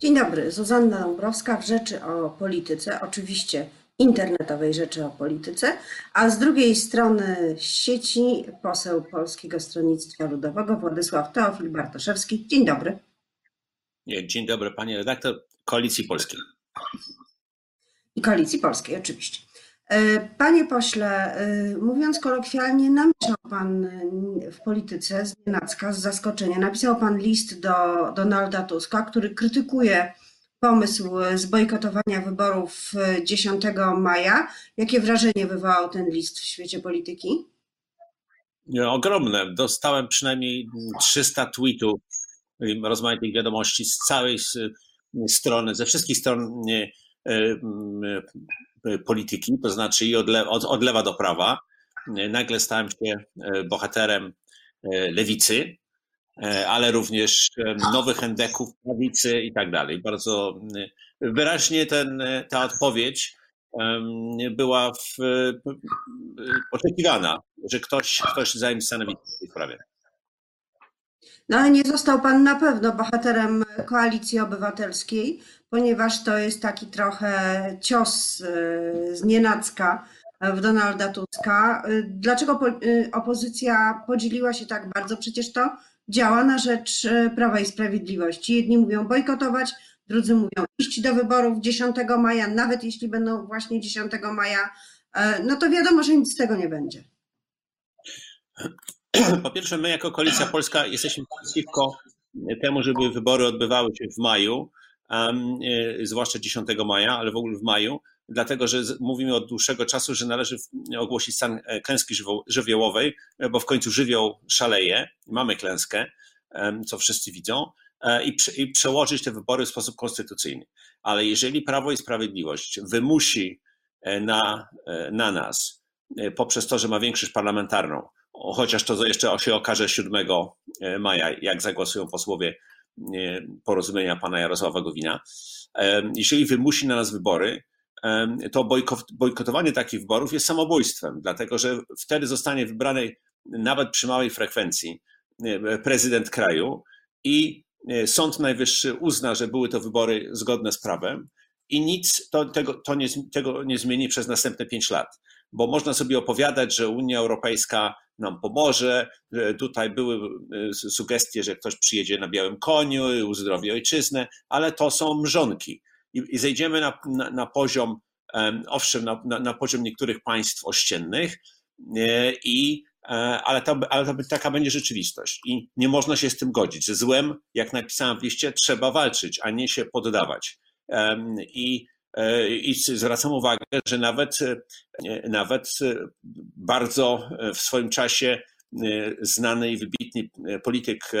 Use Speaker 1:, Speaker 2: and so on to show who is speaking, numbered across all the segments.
Speaker 1: Dzień dobry, Zuzanna Dąbrowska w Rzeczy o Polityce, oczywiście internetowej Rzeczy o Polityce, a z drugiej strony sieci poseł Polskiego Stronnictwa Ludowego Władysław Teofil Bartoszewski. Dzień dobry.
Speaker 2: Dzień dobry, pani redaktor Koalicji Polskiej.
Speaker 1: I Koalicji Polskiej, oczywiście. E, panie pośle, e, mówiąc kolokwialnie, namieszał pan w polityce z nienacka, z zaskoczenia. Napisał pan list do Donalda Tuska, który krytykuje pomysł zbojkotowania wyborów 10 maja. Jakie wrażenie wywołał ten list w świecie polityki?
Speaker 2: Ogromne. Dostałem przynajmniej 300 tweetów, rozmaitych wiadomości z całej strony, ze wszystkich stron e, polityki, to znaczy i od, le, od, od lewa do prawa. Nagle stałem się e, bohaterem lewicy, ale również nowych endeków prawicy i tak dalej. Bardzo wyraźnie ten, ta odpowiedź była w, oczekiwana, że ktoś, ktoś zajmie stanowisko w tej sprawie.
Speaker 1: No ale nie został pan na pewno bohaterem koalicji obywatelskiej, ponieważ to jest taki trochę cios y, z nienacka w Donalda Tuska. Y, dlaczego y, opozycja podzieliła się tak bardzo? Przecież to działa na rzecz Prawa i Sprawiedliwości. Jedni mówią bojkotować, drudzy mówią iść do wyborów 10 maja, nawet jeśli będą właśnie 10 maja, no to wiadomo, że nic z tego nie będzie.
Speaker 2: Po pierwsze, my jako Koalicja Polska jesteśmy przeciwko temu, żeby wybory odbywały się w maju, zwłaszcza 10 maja, ale w ogóle w maju, dlatego że mówimy od dłuższego czasu, że należy ogłosić stan e, klęski żywiołowej, e, bo w końcu żywioł szaleje, mamy klęskę, co wszyscy widzą, i, przełożyć te wybory w sposób konstytucyjny. Ale jeżeli Prawo i Sprawiedliwość wymusi na, na nas, poprzez to, że ma większość parlamentarną, chociaż to jeszcze się okaże 7 e, maja, jak zagłosują posłowie e, porozumienia pana Jarosława Gowina. Jeżeli wymusi na nas wybory, to bojkotowanie takich wyborów jest samobójstwem, dlatego że wtedy zostanie wybrany nawet przy małej frekwencji prezydent kraju i Sąd Najwyższy uzna, że były to wybory zgodne z prawem i nic to, tego, to nie, tego nie zmieni przez następne pięć lat. Bo można sobie opowiadać, że Unia Europejska nam pomoże. Tutaj były e, sugestie, że ktoś przyjedzie na białym koniu i uzdrowi ojczyznę, ale to są mrzonki. I, i zejdziemy na, na, na poziom, owszem, na, na, poziom niektórych państw ościennych, e, i, e, ale, to, ale to taka będzie rzeczywistość. I nie można się z tym godzić. Ze złem, jak napisałem w liście, trzeba walczyć, a nie się poddawać. I E, I zwracam uwagę, że nawet, e, nawet bardzo w swoim czasie e, znany i wybitny polityk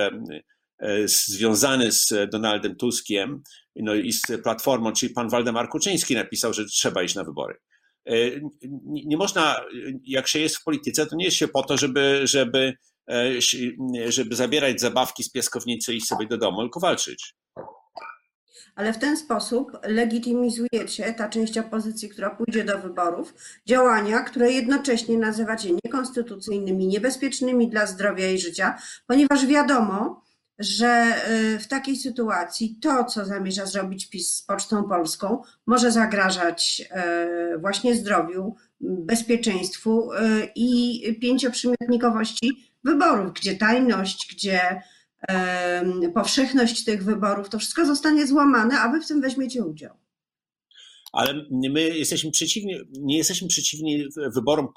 Speaker 2: związany z Donaldem Tuskiem no i z Platformą, czyli pan Waldemar Kuczyński napisał, że trzeba iść na wybory. Nie można, jak się jest w polityce, to nie jest się po to, żeby, żeby, żeby zabierać zabawki z piaskownicy i sobie do domu, tylko walczyć
Speaker 1: ale w ten sposób legitymizujecie ta część opozycji, która pójdzie do wyborów, działania, które jednocześnie nazywacie niekonstytucyjnymi, niebezpiecznymi dla zdrowia i życia, ponieważ wiadomo, że y, w takiej sytuacji to, co zamierza zrobić PiS z Pocztą Polską, może zagrażać y, właśnie zdrowiu, bezpieczeństwu y, i pięcioprzymiotnikowości wyborów, gdzie tajność, gdzie powszechność tych wyborów, to wszystko zostanie złamane, a wy w tym weźmiecie udział.
Speaker 2: Ale my jesteśmy przeciwni, nie jesteśmy przeciwni wyborom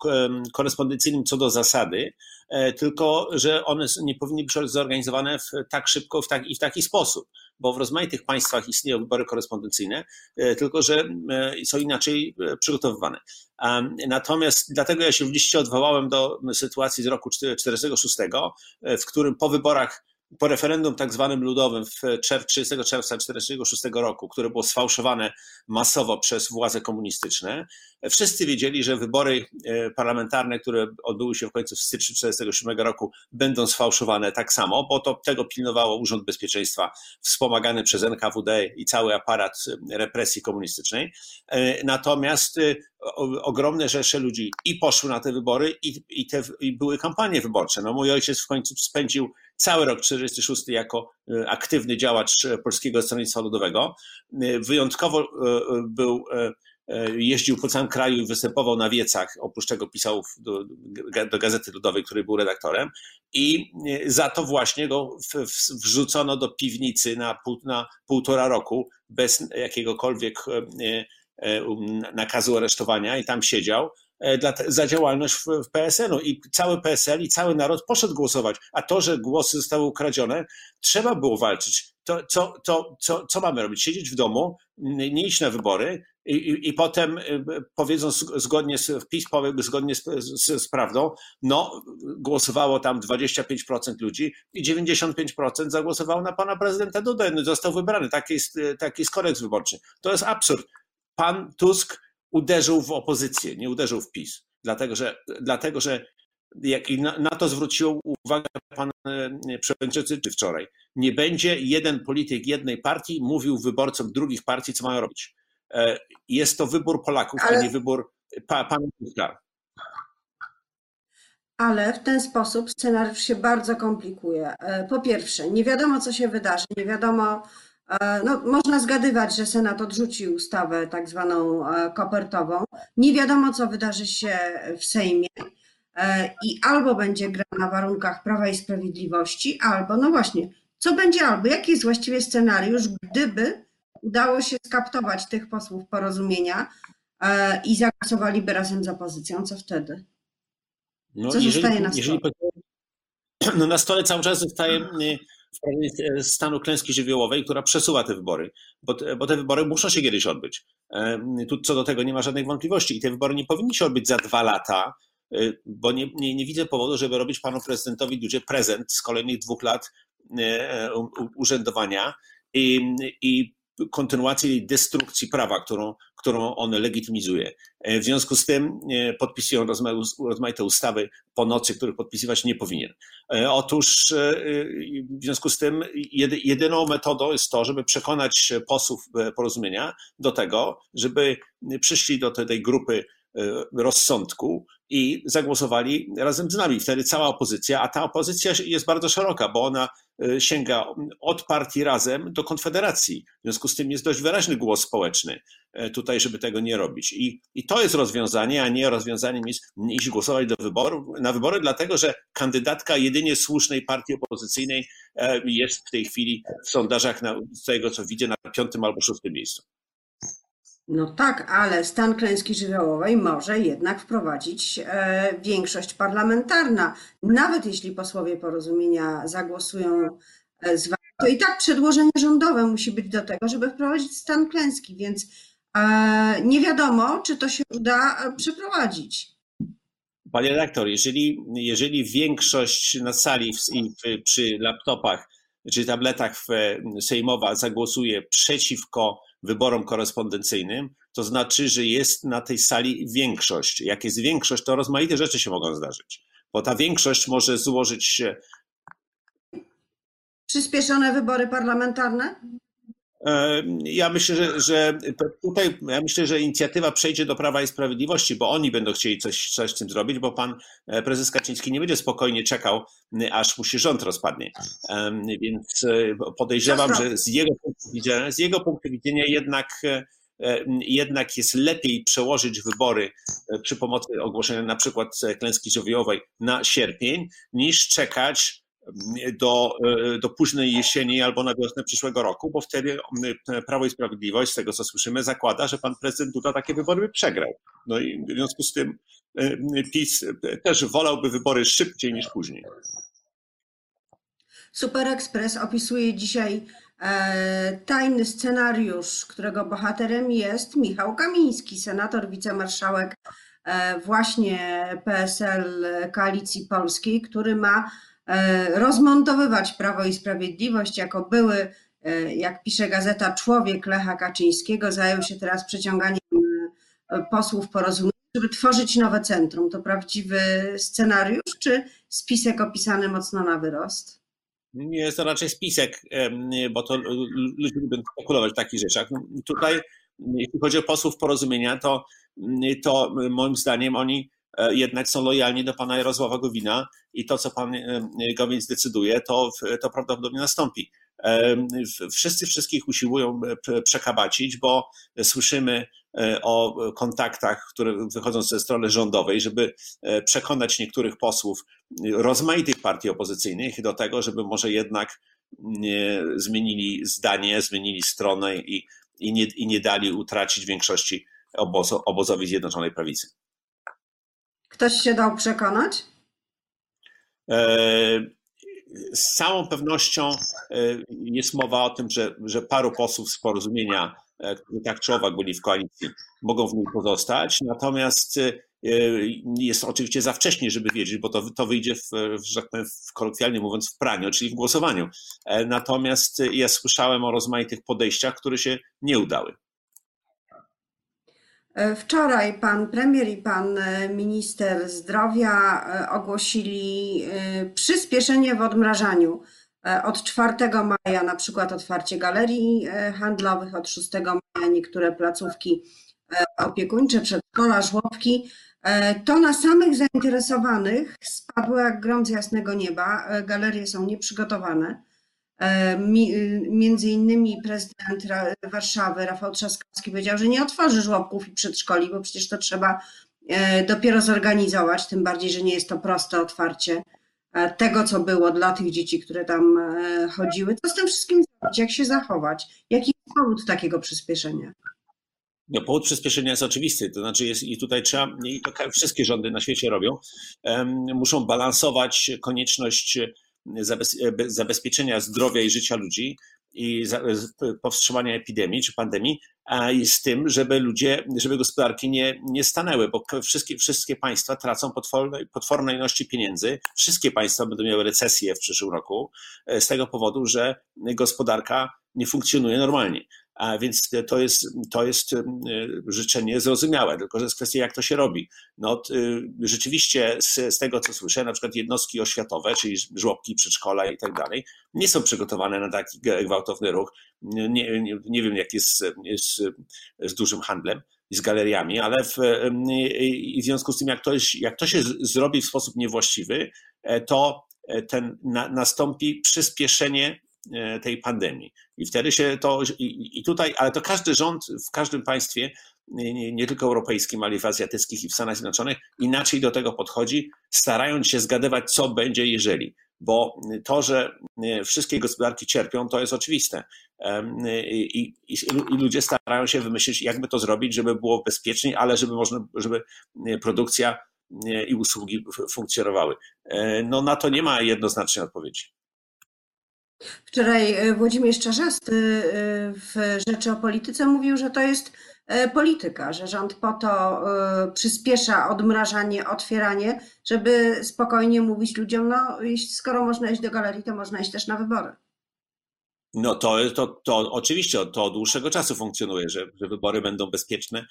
Speaker 2: korespondencyjnym co do zasady, e, tylko że one nie powinny być zorganizowane w, tak szybko w tak, i w taki sposób, bo w rozmaitych państwach istnieją wybory korespondencyjne, e, tylko że e, są inaczej przygotowywane. Natomiast dlatego ja się w liście odwołałem do sytuacji z roku 1946, w którym po wyborach po referendum tak zwanym ludowym w 30 czerwca 1946 roku, które było sfałszowane masowo przez władze komunistyczne, wszyscy wiedzieli, że wybory e, parlamentarne, które odbyły się w końcu w styczniu 1947 roku, będą sfałszowane tak samo, bo to tego pilnowało Urząd Bezpieczeństwa wspomagany przez NKWD i cały aparat e, represji komunistycznej. E, natomiast ogromne rzesze ludzi i poszły na te wybory, i, i, te, i były kampanie wyborcze. No, mój ojciec w końcu spędził cały rok 46 jako aktywny działacz Polskiego Stronnictwa Ludowego. Wyjątkowo był jeździł po całym kraju i występował na wiecach, oprócz tego pisał do, do Gazety Ludowej, który był redaktorem i za to właśnie go wrzucono do piwnicy na, pół, na półtora roku bez jakiegokolwiek um, nakazu aresztowania i tam siedział E, dla, za działalność w, w PSL-u i cały PSL i cały naród poszedł głosować, a to, że głosy zostały ukradzione, trzeba było walczyć. To, co, to, co, co mamy robić? Siedzieć w domu, nie iść na wybory i, i, i potem e, powiedzą zgodnie z PiS zgodnie z, z, z, prawdą, no głosowało tam 25% ludzi i 95% zagłosowało na pana prezydenta Dudę. No, został wybrany. Taki jest, taki jest kodeks wyborczy. To jest absurd. Pan Tusk uderzył w opozycję, nie uderzył w PiS. Dlatego, że, dlatego, że jak na, na to zwrócił uwagę pan e, przewodniczący wczoraj. Nie będzie jeden polityk jednej partii mówił wyborcom drugich partii, co mają robić. E, jest to wybór Polaków, Ale... a nie wybór pa, pana Tuska.
Speaker 1: Ale w ten sposób scenariusz się bardzo komplikuje. E, po pierwsze, nie wiadomo, co się wydarzy, nie wiadomo, no, można zgadywać, że Senat odrzuci ustawę tak zwaną e, kopertową. Nie wiadomo, co wydarzy się w Sejmie e, i albo będzie gra na warunkach Prawa i Sprawiedliwości, albo, no właśnie, co będzie albo, jaki jest właściwie scenariusz, gdyby udało się skaptować tych posłów porozumienia i zagłosowaliby razem z opozycją, co wtedy?
Speaker 2: Co no, jeżeli, zostaje na stole? Jeżeli, no na stole cały czas zostaje w stanu klęski żywiołowej, która przesuwa te wybory, bo, te wybory muszą się kiedyś odbyć. Tu co do tego nie ma żadnych wątpliwości i te wybory nie powinny się odbyć za dwa lata, e, bo nie, nie, nie widzę powodu, żeby robić panu prezydentowi Dudzie prezent z kolejnych dwóch lat e, urzędowania i, i kontynuacji destrukcji prawa, którą, którą on legitymizuje. E, w związku z tym e, podpisują rozmaite ustawy po nocy, których podpisywać nie powinien. E, otóż w związku z tym jedyną metodą jest to, żeby przekonać posłów porozumienia do tego, żeby przyszli do tej grupy rozsądku i zagłosowali razem z nami. Wtedy cała opozycja, a ta opozycja jest bardzo szeroka, bo ona sięga od partii razem do konfederacji. W związku z tym jest dość wyraźny głos społeczny e, tutaj, żeby tego nie robić. I, i to jest rozwiązanie, a nie rozwiązaniem jest iść głosować do wyborów, na wybory, dlatego że kandydatka jedynie słusznej partii opozycyjnej e, jest w tej chwili w sondażach, na, z tego co widzę, na piątym albo szóstym miejscu.
Speaker 1: No tak, ale stan klęski żywiołowej może jednak wprowadzić e, większość parlamentarna. Nawet jeśli posłowie porozumienia zagłosują e, z wami, to i tak przedłożenie rządowe musi być do tego, żeby wprowadzić stan klęski, więc e, nie wiadomo, czy to się uda przeprowadzić.
Speaker 2: Panie redaktor, jeżeli, jeżeli większość na sali w, w, przy laptopach czy tabletach sejmowa zagłosuje przeciwko wyborom korespondencyjnym, to znaczy, że jest na tej sali większość. Jak jest większość, to rozmaite rzeczy się mogą zdarzyć, bo ta większość może złożyć się.
Speaker 1: Przyspieszone wybory parlamentarne?
Speaker 2: E, ja myślę, że, że tutaj ja myślę, że inicjatywa przejdzie do Prawa i Sprawiedliwości, bo oni będą chcieli coś, coś z tym zrobić, bo pan e, prezes Kaczyński nie będzie spokojnie czekał, aż mu się rząd rozpadnie. Więc e, podejrzewam, że z jego punktu widzenia, z jego punktu widzenia jednak jednak jest lepiej przełożyć wybory przy pomocy ogłoszenia na przykład klęski żywiołowej na sierpień, niż czekać do, e, do późnej jesieni albo na wiosnę przyszłego roku, bo wtedy e, Prawo i Sprawiedliwość, z tego co słyszymy, zakłada, że pan prezydent Duda takie wybory by przegrał. No i w związku z tym e, PiS też wolałby wybory szybciej niż później.
Speaker 1: Super Express opisuje dzisiaj tajny scenariusz, którego bohaterem jest Michał Kamiński, senator, wicemarszałek właśnie PSL Koalicji Polskiej, który ma E, rozmontowywać Prawo i Sprawiedliwość jako były, e, jak pisze gazeta, człowiek Lecha Kaczyńskiego, zajął się teraz przeciąganiem e, posłów porozumienia, żeby tworzyć nowe centrum. To prawdziwy scenariusz, czy spisek opisany mocno na wyrost?
Speaker 2: Nie jest to raczej spisek, bo to ludzie lubią spekulować w takich rzeczach. No, tutaj, jeśli chodzi o posłów porozumienia, to, to moim zdaniem oni jednak są lojalni do pana Jarosława Gowina i to, co pan Gowin zdecyduje, to, to prawdopodobnie nastąpi. Wszyscy wszystkich usiłują przekabacić, bo słyszymy o kontaktach, które wychodzą ze strony rządowej, żeby przekonać niektórych posłów rozmaitych partii opozycyjnych do tego, żeby może jednak zmienili zdanie, zmienili stronę i, i, nie, i nie dali utracić większości obozo, obozowi Zjednoczonej Prawicy.
Speaker 1: Ktoś się dał przekonać?
Speaker 2: E, z całą pewnością e, jest mowa o tym, że, że paru posłów z porozumienia, e, którzy tak czy owak byli w koalicji, mogą w niej pozostać. Natomiast jest oczywiście za wcześnie, żeby wiedzieć, bo to, to wyjdzie, w, że tak powiem, w, kolokwialnie mówiąc, w praniu, czyli w głosowaniu. Natomiast ja słyszałem o rozmaitych podejściach, które się nie udały.
Speaker 1: E, wczoraj pan premier i pan e, minister zdrowia e, ogłosili przyspieszenie w odmrażaniu. Od 4 maja na przykład otwarcie galerii handlowych, od 6 maja niektóre placówki opiekuńcze, przedszkola, żłobki. To na samych zainteresowanych spadło jak grom z jasnego nieba. Galerie są nieprzygotowane. E, między innymi prezydent Warszawy Rafał Trzaskowski powiedział, że nie otworzy żłobków i przedszkoli, bo przecież to trzeba e, dopiero zorganizować, tym bardziej, że nie jest to proste otwarcie e, tego, co było dla tych dzieci, które tam chodziły. Co z tym wszystkim zrobić? Jak się zachować? Jaki jest powód takiego przyspieszenia?
Speaker 2: No, powód przyspieszenia jest oczywisty, to znaczy jest, i tutaj trzeba, i to wszystkie rządy na świecie robią, muszą balansować konieczność zabezpieczenia zdrowia i życia ludzi i powstrzymania epidemii czy pandemii, z tym, żeby ludzie, żeby gospodarki nie, nie stanęły, bo wszystkie, wszystkie państwa tracą potworne, potworne ilości pieniędzy. Wszystkie państwa będą miały recesję w przyszłym roku e, z tego powodu, że gospodarka nie funkcjonuje normalnie. A więc to jest, to jest y, życzenie zrozumiałe, tylko że jest kwestia, jak to się robi. No, y, rzeczywiście z, z tego, co słyszę, na przykład jednostki oświatowe, czyli żłobki, przedszkola i tak dalej, nie są przygotowane na taki gwałtowny ruch. Nie, nie, nie wiem, jak jest, z dużym handlem z galeriami, ale w, w związku z tym, jak to, jest, jak to się zrobi w sposób niewłaściwy, e, to e, ten na, nastąpi przyspieszenie E, tej pandemii. I wtedy się to, i, i tutaj, ale to każdy rząd w każdym państwie, nie, nie, tylko europejskim, ale i w azjatyckich i w Stanach Zjednoczonych, inaczej do tego podchodzi, starając się zgadywać, co będzie, jeżeli. Bo to, że e, wszystkie gospodarki cierpią, to jest oczywiste. I, i, i ludzie starają się wymyślić, jakby to zrobić, żeby było bezpieczniej, ale żeby można, żeby e, produkcja i usługi funkcjonowały. No na to nie ma jednoznacznej odpowiedzi.
Speaker 1: Wczoraj e, Włodzimierz Czarzasty e, w Rzeczy o Polityce mówił, że to jest e, polityka, że rząd po to przyspiesza odmrażanie, otwieranie, żeby spokojnie mówić ludziom, no skoro można iść do galerii, to można iść też na wybory.
Speaker 2: No to, to, to oczywiście to od dłuższego czasu funkcjonuje, że, że wybory będą bezpieczne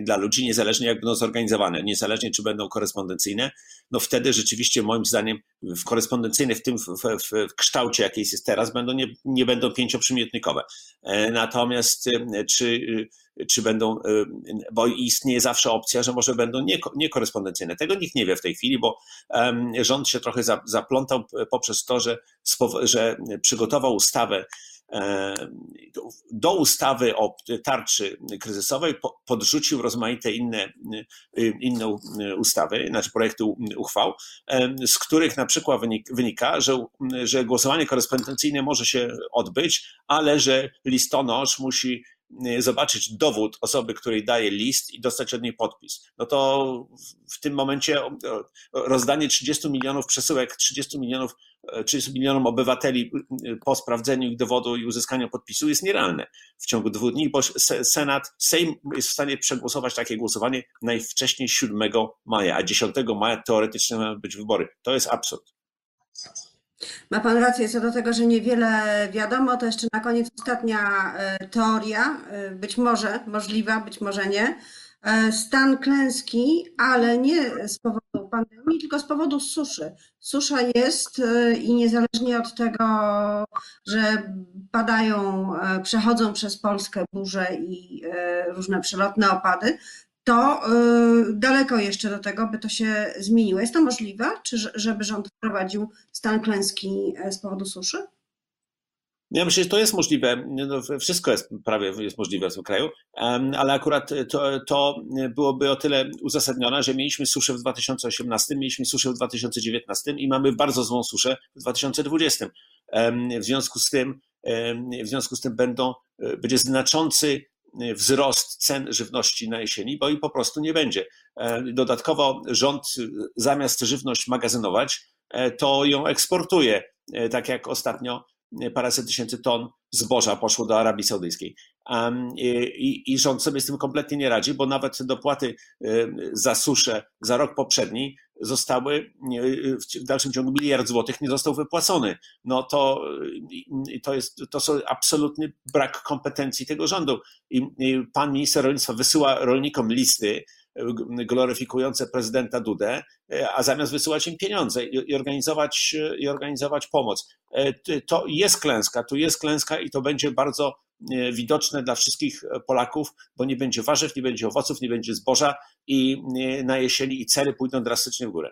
Speaker 2: dla ludzi, niezależnie jak będą zorganizowane, niezależnie czy będą korespondencyjne, no wtedy rzeczywiście moim zdaniem w korespondencyjne w tym w, w, w kształcie, jakiej jest teraz, będą nie, nie będą pięcioprzymiotnikowe. E, natomiast e, czy czy będą, y, bo istnieje zawsze opcja, że może będą niekorespondencyjne. Tego nikt nie wie w tej chwili, bo rząd się trochę zaplątał poprzez to, że, że przygotował ustawę do ustawy o tarczy kryzysowej podrzucił rozmaite inne, inne ustawy, znaczy projekty uchwał, z których na przykład wynika, że, że głosowanie korespondencyjne może się odbyć, ale że listonosz musi zobaczyć dowód osoby, której daje list i dostać od niej podpis. No to w tym momencie rozdanie 30 milionów przesyłek, 30 milionów 30 e, milionom obywateli y, po sprawdzeniu ich dowodu i uzyskaniu podpisu jest nierealne w ciągu dwóch dni, bo Senat, Sejm jest w stanie przegłosować takie głosowanie najwcześniej 7 maja, a 10 maja teoretycznie mają być wybory. To jest absurd.
Speaker 1: Ma Pan rację co do tego, że niewiele wiadomo. To jeszcze na koniec ostatnia e, teoria, e, być może możliwa, być może nie. E, stan klęski, ale nie z powodu pandemii, tylko z powodu suszy. Susza jest i niezależnie od tego, że padają, przechodzą przez Polskę burze i różne przelotne opady, to daleko jeszcze do tego, by to się zmieniło. Jest to możliwe, czy żeby rząd wprowadził stan klęski z powodu suszy?
Speaker 2: Ja myślę, że to jest możliwe. No, wszystko jest prawie jest możliwe w tym kraju, ale akurat to, to byłoby o tyle uzasadnione, że mieliśmy suszę w 2018, mieliśmy suszę w 2019 i mamy bardzo złą suszę w 2020. W związku z tym, w związku z tym będą, będzie znaczący wzrost cen żywności na jesieni, bo i po prostu nie będzie. Dodatkowo rząd zamiast żywność magazynować, to ją eksportuje, tak jak ostatnio paręset tysięcy ton zboża poszło do Arabii Saudyjskiej. I, I, rząd sobie z tym kompletnie nie radzi, bo nawet dopłaty za suszę za rok poprzedni zostały w dalszym ciągu miliard złotych nie został wypłacony. No to, to jest to są absolutny brak kompetencji tego rządu. I pan minister rolnictwa wysyła rolnikom listy, gloryfikujące prezydenta Dudę, a zamiast wysyłać im pieniądze i organizować, i organizować pomoc. To jest klęska, tu jest klęska i to będzie bardzo widoczne dla wszystkich Polaków, bo nie będzie warzyw, nie będzie owoców, nie będzie zboża i na jesieni i ceny pójdą drastycznie w górę.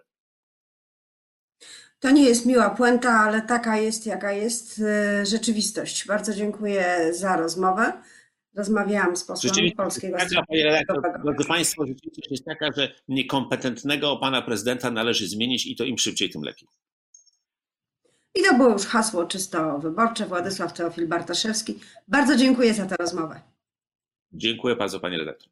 Speaker 1: To nie jest miła puenta, ale taka jest, jaka jest rzeczywistość. Bardzo dziękuję za rozmowę. Rozmawiałam z posłem Polskiego
Speaker 2: taka, Drodzy Państwo, rzeczywistość jest taka, że niekompetentnego pana prezydenta należy zmienić i to im szybciej, tym lepiej.
Speaker 1: I to było już hasło czysto wyborcze. Władysław Teofil Bartoszewski. Bardzo dziękuję za tę rozmowę.
Speaker 2: Dziękuję bardzo, panie redaktor.